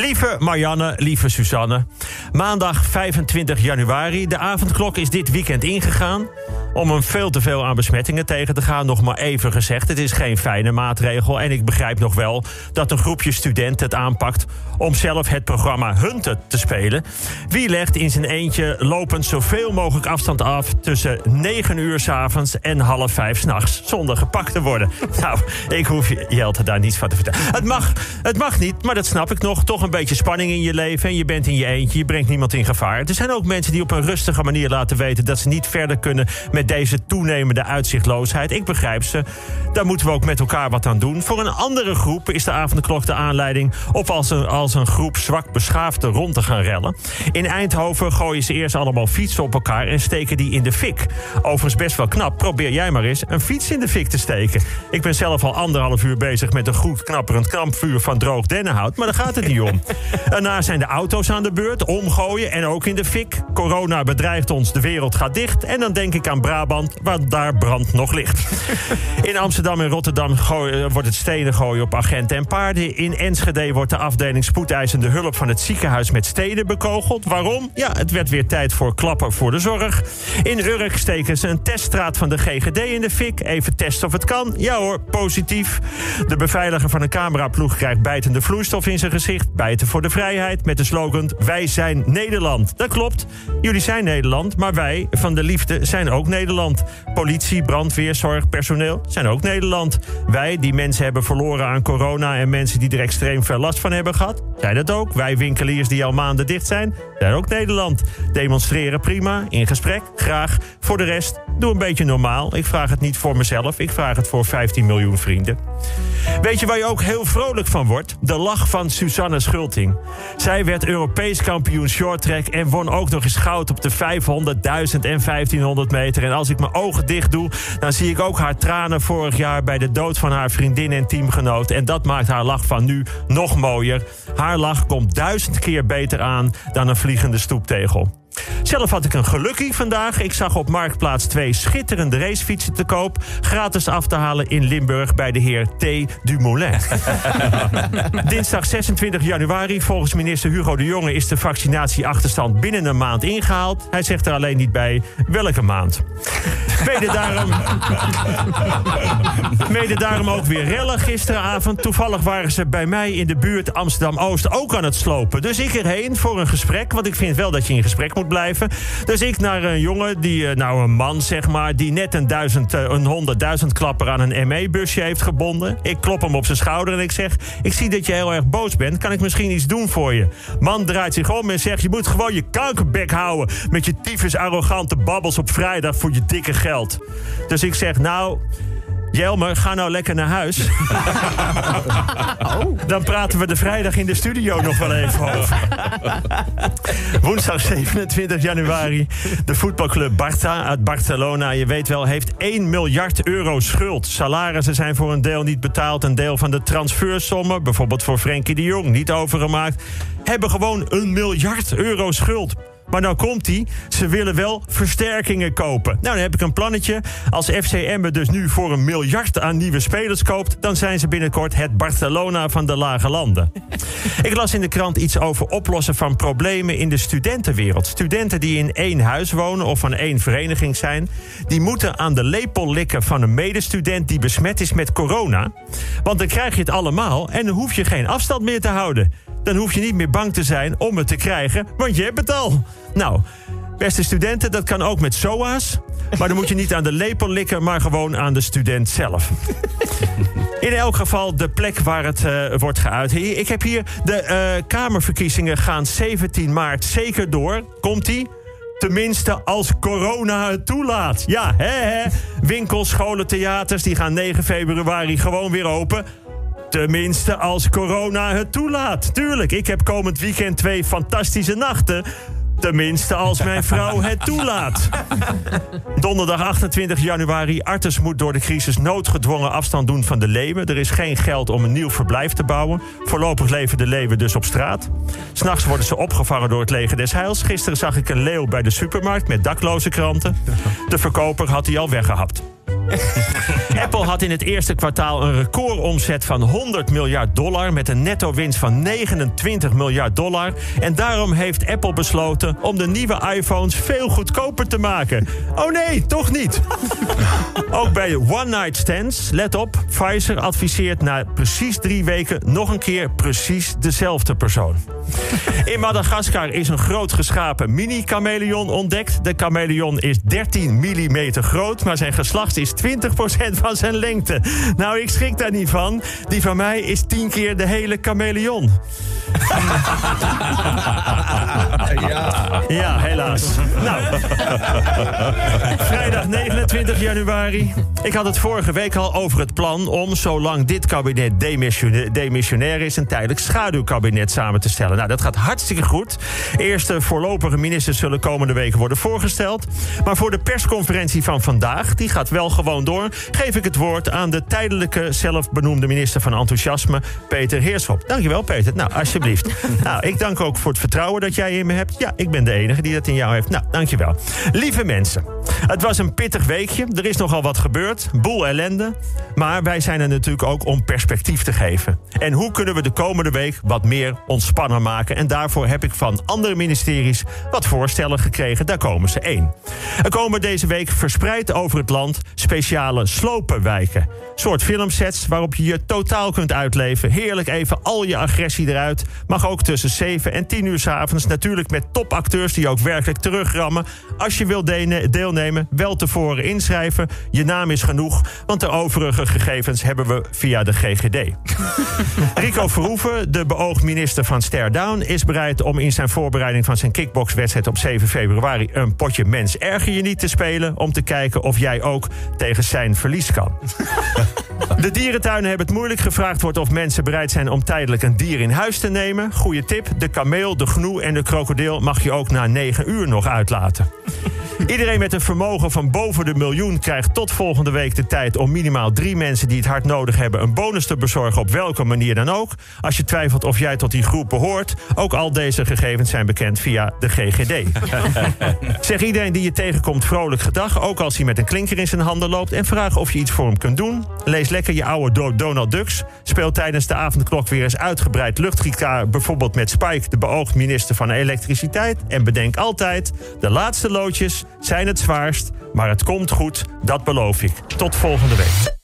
Lieve Marianne, lieve Suzanne. Maandag 25 januari. De avondklok is dit weekend ingegaan. Om een veel te veel aan besmettingen tegen te gaan, nog maar even gezegd. Het is geen fijne maatregel. En ik begrijp nog wel dat een groepje studenten het aanpakt om zelf het programma Hunten te spelen. Wie legt in zijn eentje lopend zoveel mogelijk afstand af tussen 9 uur s'avonds en half 5 s'nachts zonder gepakt te worden? nou, ik hoef Jelte daar niets van te vertellen. Het mag, het mag niet, maar dat snap ik nog. Toch een beetje spanning in je leven en je bent in je eentje. Je brengt niemand in gevaar. Er zijn ook mensen die op een rustige manier laten weten dat ze niet verder kunnen deze toenemende uitzichtloosheid. Ik begrijp ze. Daar moeten we ook met elkaar wat aan doen. Voor een andere groep is de avondklok de aanleiding op als een, als een groep zwak beschaafden rond te gaan rellen. In Eindhoven gooien ze eerst allemaal fietsen op elkaar en steken die in de fik. Overigens best wel knap. Probeer jij maar eens een fiets in de fik te steken. Ik ben zelf al anderhalf uur bezig met een goed knapperend kampvuur van droog dennenhout, maar daar gaat het niet om. Daarna zijn de auto's aan de beurt, omgooien en ook in de fik. Corona bedreigt ons, de wereld gaat dicht. En dan denk ik aan Brabant, waar daar brand nog ligt. In Amsterdam en Rotterdam wordt het stenen gooien op agenten en paarden. In Enschede wordt de afdeling spoedeisende hulp van het ziekenhuis met steden bekogeld. Waarom? Ja, het werd weer tijd voor klappen voor de zorg. In Urk steken ze een teststraat van de GGD in de fik. Even testen of het kan. Ja hoor, positief. De beveiliger van een cameraploeg krijgt bijtende vloeistof in zijn gezicht. Bijten voor de vrijheid met de slogan Wij zijn Nederland. Dat klopt. Jullie zijn Nederland, maar wij van de liefde zijn ook Nederland. Politie, brandweer, zorg, personeel zijn ook Nederland. Wij die mensen hebben verloren aan corona en mensen die er extreem veel last van hebben gehad, zijn dat ook. Wij winkeliers die al maanden dicht zijn, zijn ook Nederland. Demonstreren prima, in gesprek, graag. Voor de rest, doe een beetje normaal. Ik vraag het niet voor mezelf, ik vraag het voor 15 miljoen vrienden. Weet je waar je ook heel vrolijk van wordt? De lach van Susanne Schulting. Zij werd Europees kampioen shorttrack en won ook nog eens goud op de 500, 1000 en 1500 meter. En als ik mijn ogen dicht doe, dan zie ik ook haar tranen vorig jaar bij de dood van haar vriendin en teamgenoot. En dat maakt haar lach van nu nog mooier. Haar lach komt duizend keer beter aan dan een vliegende stoeptegel. Zelf had ik een gelukkie vandaag. Ik zag op Marktplaats twee schitterende racefietsen te koop. Gratis af te halen in Limburg bij de heer T. Dumoulin. Dinsdag 26 januari. Volgens minister Hugo de Jonge is de vaccinatieachterstand binnen een maand ingehaald. Hij zegt er alleen niet bij welke maand. Mede daarom, mede daarom ook weer rellen gisteravond. Toevallig waren ze bij mij in de buurt Amsterdam-Oost ook aan het slopen. Dus ik erheen voor een gesprek. Want ik vind wel dat je in gesprek moet blijven. Dus ik naar een jongen, die, eh, nou een man zeg maar... die net een, duizend, eh, een honderdduizend klapper aan een ME-busje heeft gebonden. Ik klop hem op zijn schouder en ik zeg... ik zie dat je heel erg boos bent. Kan ik misschien iets doen voor je? Man draait zich om en zegt... je moet gewoon je kankerbek houden... met je tyfus arrogante babbels op vrijdag voor je dikke geld. Dus ik zeg, nou... Jelmer, ga nou lekker naar huis. Oh. Dan praten we de vrijdag in de studio nog wel even over. Woensdag 27 januari. De voetbalclub Barta uit Barcelona, je weet wel, heeft 1 miljard euro schuld. Salarissen zijn voor een deel niet betaald. Een deel van de transfersommen, bijvoorbeeld voor Frenkie de Jong, niet overgemaakt. Hebben gewoon een miljard euro schuld. Maar nou komt hij. Ze willen wel versterkingen kopen. Nou, dan heb ik een plannetje. Als FC Emmen dus nu voor een miljard aan nieuwe spelers koopt... dan zijn ze binnenkort het Barcelona van de lage landen. ik las in de krant iets over oplossen van problemen in de studentenwereld. Studenten die in één huis wonen of van één vereniging zijn... die moeten aan de lepel likken van een medestudent die besmet is met corona. Want dan krijg je het allemaal en dan hoef je geen afstand meer te houden dan hoef je niet meer bang te zijn om het te krijgen, want je hebt het al. Nou, beste studenten, dat kan ook met SOA's. Maar dan moet je niet aan de lepel likken, maar gewoon aan de student zelf. In elk geval de plek waar het uh, wordt geuit. Ik heb hier de uh, Kamerverkiezingen gaan 17 maart zeker door. Komt-ie? Tenminste, als corona het toelaat. Ja, hè, hè. Winkels, scholen, theaters, die gaan 9 februari gewoon weer open. Tenminste, als corona het toelaat. Tuurlijk, ik heb komend weekend twee fantastische nachten. Tenminste, als mijn vrouw het toelaat. Donderdag 28 januari. Artes moet door de crisis noodgedwongen afstand doen van de leeuwen. Er is geen geld om een nieuw verblijf te bouwen. Voorlopig leven de leeuwen dus op straat. S'nachts worden ze opgevangen door het leger des heils. Gisteren zag ik een leeuw bij de supermarkt met dakloze kranten. De verkoper had hij al weggehapt. Apple had in het eerste kwartaal een recordomzet van 100 miljard dollar... met een netto winst van 29 miljard dollar. En daarom heeft Apple besloten om de nieuwe iPhones veel goedkoper te maken. Oh nee, toch niet. Ook bij one-night stands, let op... Pfizer adviseert na precies drie weken nog een keer precies dezelfde persoon. In Madagaskar is een groot geschapen mini-chameleon ontdekt. De chameleon is 13 mm groot, maar zijn geslacht is 20% van zijn lengte. Nou, ik schrik daar niet van. Die van mij is 10 keer de hele chameleon. Ja. ja, helaas. Nou, vrijdag 29 januari. Ik had het vorige week al over het plan om, zolang dit kabinet demissionair is, een tijdelijk schaduwkabinet samen te stellen. Nou, dat gaat hartstikke goed. Eerste voorlopige ministers zullen komende weken worden voorgesteld. Maar voor de persconferentie van vandaag, die gaat wel gewoon door, geef ik het woord aan de tijdelijke zelfbenoemde minister van Enthousiasme, Peter Heerschop. Dankjewel, Peter. Nou, alsjeblieft. nou, ik dank ook voor het vertrouwen dat jij in me hebt. Ja, ik ben de enige die dat in jou heeft. Nou, dankjewel. Lieve mensen, het was een pittig weekje. Er is nogal wat gebeurd. Boel ellende. Maar wij zijn er natuurlijk ook om perspectief te geven. En hoe kunnen we de komende week wat meer ontspannen maken? En daarvoor heb ik van andere ministeries wat voorstellen gekregen. Daar komen ze één. Er komen deze week verspreid over het land speciale slopenwijken. Soort filmsets waarop je je totaal kunt uitleven. Heerlijk even al je agressie eruit. Mag ook tussen 7 en 10 uur s avonds. Natuurlijk met topacteurs die ook werkelijk terugrammen. Als je wilt deelnemen, wel tevoren inschrijven. Je naam is genoeg, want de overige gegevens hebben we via de GGD. Rico Verhoeven, de beoogd minister van Stare Down... is bereid om in zijn voorbereiding van zijn kickboxwedstrijd op 7 februari... een potje mens erger je niet te spelen... om te kijken of jij ook tegen zijn verlies kan. De dierentuinen hebben het moeilijk. Gevraagd wordt of mensen bereid zijn om tijdelijk een dier in huis te nemen. Goeie tip, de kameel, de gnoe en de krokodil... mag je ook na 9 uur nog uitlaten. Iedereen met een vermogen van boven de miljoen krijgt tot volgende week de tijd om minimaal drie mensen die het hard nodig hebben een bonus te bezorgen op welke manier dan ook. Als je twijfelt of jij tot die groep behoort, ook al deze gegevens zijn bekend via de GGD. zeg iedereen die je tegenkomt vrolijk gedag, ook als hij met een klinker in zijn handen loopt en vraag of je iets voor hem kunt doen. Lees lekker je oude Donald Ducks. Speel tijdens de avondklok weer eens uitgebreid luchtgitaar, bijvoorbeeld met Spike, de beoogd minister van Elektriciteit. En bedenk altijd, de laatste loodjes zijn het zwaarst, maar het komt goed, dat beloof ik. Tot volgende week.